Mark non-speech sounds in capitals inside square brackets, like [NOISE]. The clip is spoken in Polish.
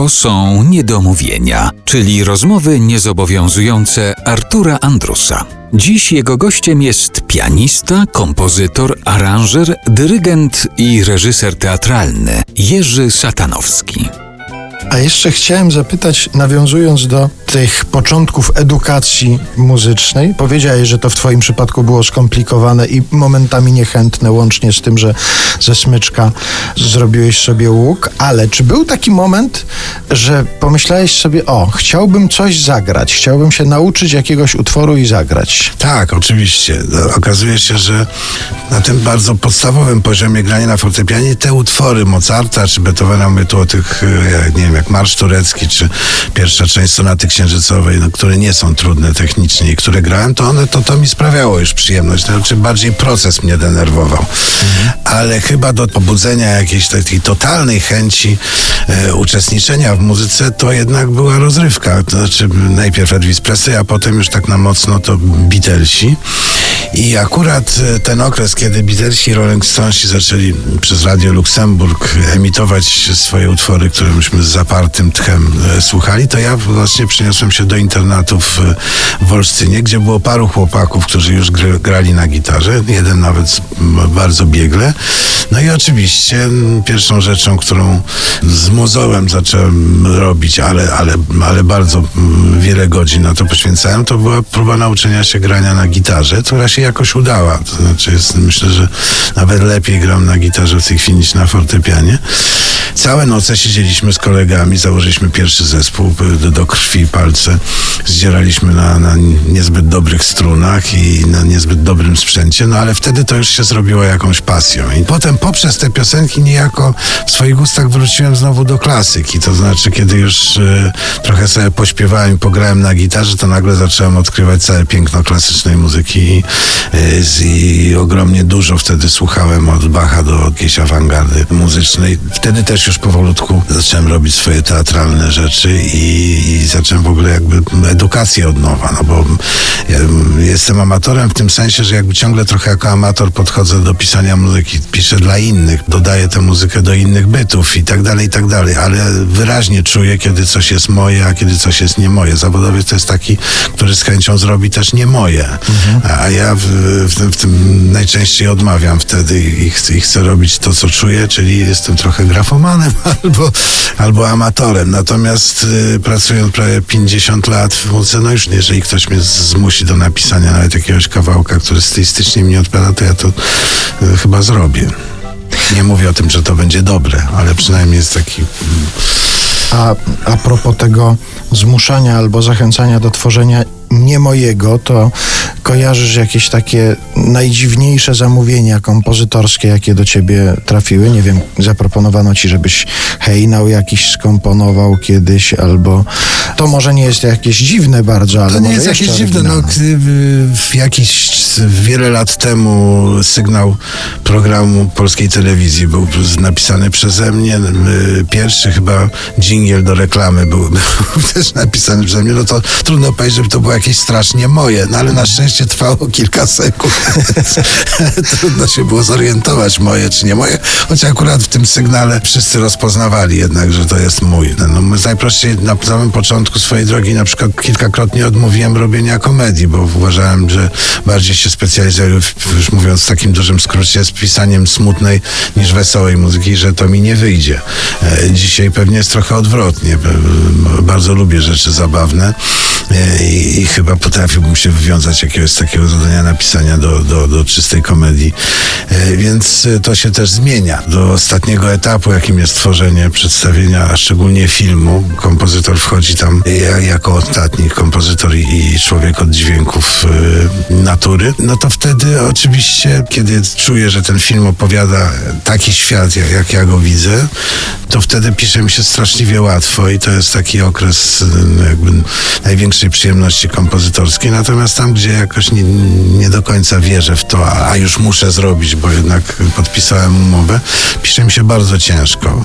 To są niedomówienia, czyli rozmowy niezobowiązujące Artura Andrusa. Dziś jego gościem jest pianista, kompozytor, aranżer, dyrygent i reżyser teatralny Jerzy Satanowski. A jeszcze chciałem zapytać, nawiązując do tych początków edukacji muzycznej, powiedziałeś, że to w Twoim przypadku było skomplikowane i momentami niechętne, łącznie z tym, że ze smyczka zrobiłeś sobie łuk, ale czy był taki moment, że pomyślałeś sobie, o, chciałbym coś zagrać, chciałbym się nauczyć jakiegoś utworu i zagrać? Tak, oczywiście. Okazuje się, że na tym bardzo podstawowym poziomie grania na fortepianie te utwory Mozarta czy Beethovena, mówię tu o tych, e, nie wiem, jak Marsz Turecki, czy pierwsza część Sonaty Księżycowej, no, które nie są trudne technicznie i które grałem, to one, to, to mi sprawiało już przyjemność. Znaczy bardziej proces mnie denerwował. Mhm. Ale chyba do pobudzenia jakiejś takiej totalnej chęci e, uczestniczenia w muzyce, to jednak była rozrywka. To znaczy najpierw Elvis Presley, a potem już tak na mocno to Beatlesi. I akurat e, ten okres, kiedy Beatlesi i Rolling Stonesi zaczęli przez Radio Luksemburg emitować swoje utwory, które myśmy z zapartym tchem e, słuchali, to ja właśnie przyniosłem się do internatu w, w Olsztynie, gdzie było paru chłopaków, którzy już grali na gitarze, jeden nawet bardzo biegle. No i oczywiście pierwszą rzeczą, którą z mozołem zacząłem robić, ale, ale, ale bardzo wiele godzin na to poświęcałem, to była próba nauczenia się grania na gitarze, która się jakoś udała. To znaczy jest, myślę, że nawet lepiej gram na gitarze w tej chwili niż na fortepianie. Całe noce siedzieliśmy z kolegami, założyliśmy pierwszy zespół do, do krwi palce. Zdzieraliśmy na, na niezbyt dobrych strunach i na niezbyt dobrym sprzęcie, no ale wtedy to już się zrobiło jakąś pasją. I potem poprzez te piosenki niejako w swoich gustach wróciłem znowu do klasyki. To znaczy, kiedy już y, trochę sobie pośpiewałem i pograłem na gitarze, to nagle zacząłem odkrywać całe piękno klasycznej muzyki y, i ogromnie dużo wtedy słuchałem od Bacha do jakiejś awangardy muzycznej. Wtedy też już powolutku zacząłem robić swoje teatralne rzeczy i, i zacząłem w ogóle jakby edukację od nowa, no bo ja jestem amatorem w tym sensie, że jakby ciągle trochę jako amator podchodzę do pisania muzyki, piszę dla innych, dodaję tę muzykę do innych bytów i tak dalej, i tak dalej, ale wyraźnie czuję, kiedy coś jest moje, a kiedy coś jest nie moje. Zawodowiec to jest taki, który z chęcią zrobi też nie moje, mhm. a ja w, w, tym, w, tym, najczęściej odmawiam wtedy i chcę, i chcę robić to, co czuję, czyli jestem trochę grafomanem [LAUGHS] albo, albo amatorem. Natomiast y, pracując prawie 50 lat w muzyce, no już jeżeli ktoś mnie zmusi do napisania nawet jakiegoś kawałka, który stylistycznie mi odpowiada, to ja to y, chyba zrobię. Nie mówię o tym, że to będzie dobre, ale przynajmniej jest taki. A, a propos tego zmuszania albo zachęcania do tworzenia nie mojego, to kojarzysz jakieś takie najdziwniejsze zamówienia kompozytorskie, jakie do ciebie trafiły? Nie wiem, zaproponowano ci, żebyś hejnał jakiś skomponował kiedyś, albo to może nie jest jakieś dziwne bardzo, ale To nie jest jakieś dziwne. No, w jakiś wiele lat temu sygnał programu polskiej telewizji był napisany przeze mnie. Pierwszy chyba dżingiel do reklamy był, [LAUGHS] był też napisany przeze mnie. No to trudno powiedzieć, żeby to było jakieś strasznie moje, no ale na szczęście trwało kilka sekund. [LAUGHS] Trudno się było zorientować, moje czy nie moje, choć akurat w tym sygnale wszyscy rozpoznawali jednak, że to jest mój. No, no najprościej na samym początku swojej drogi na przykład kilkakrotnie odmówiłem robienia komedii, bo uważałem, że bardziej się specjalizuję, już mówiąc w takim dużym skrócie, z pisaniem smutnej niż wesołej muzyki, że to mi nie wyjdzie. E, dzisiaj pewnie jest trochę odwrotnie. Bardzo lubię rzeczy zabawne e, i, i chyba potrafiłbym się wywiązać jakiegoś takiego zadania napisania do, do, do czystej komedii. E, więc to się też zmienia. Do ostatniego etapu, jakim jest tworzenie przedstawienia, a szczególnie filmu, kompozytor wchodzi tam jako ostatni kompozytor i człowiek od dźwięków natury, no to wtedy oczywiście, kiedy czuję, że ten film opowiada taki świat, jak, jak ja go widzę, to wtedy pisze mi się straszliwie łatwo i to jest taki okres jakby przyjemności kompozytorskiej. Natomiast tam, gdzie jakoś nie, nie do końca wierzę w to, a już muszę zrobić, bo jednak podpisałem umowę, pisze mi się bardzo ciężko.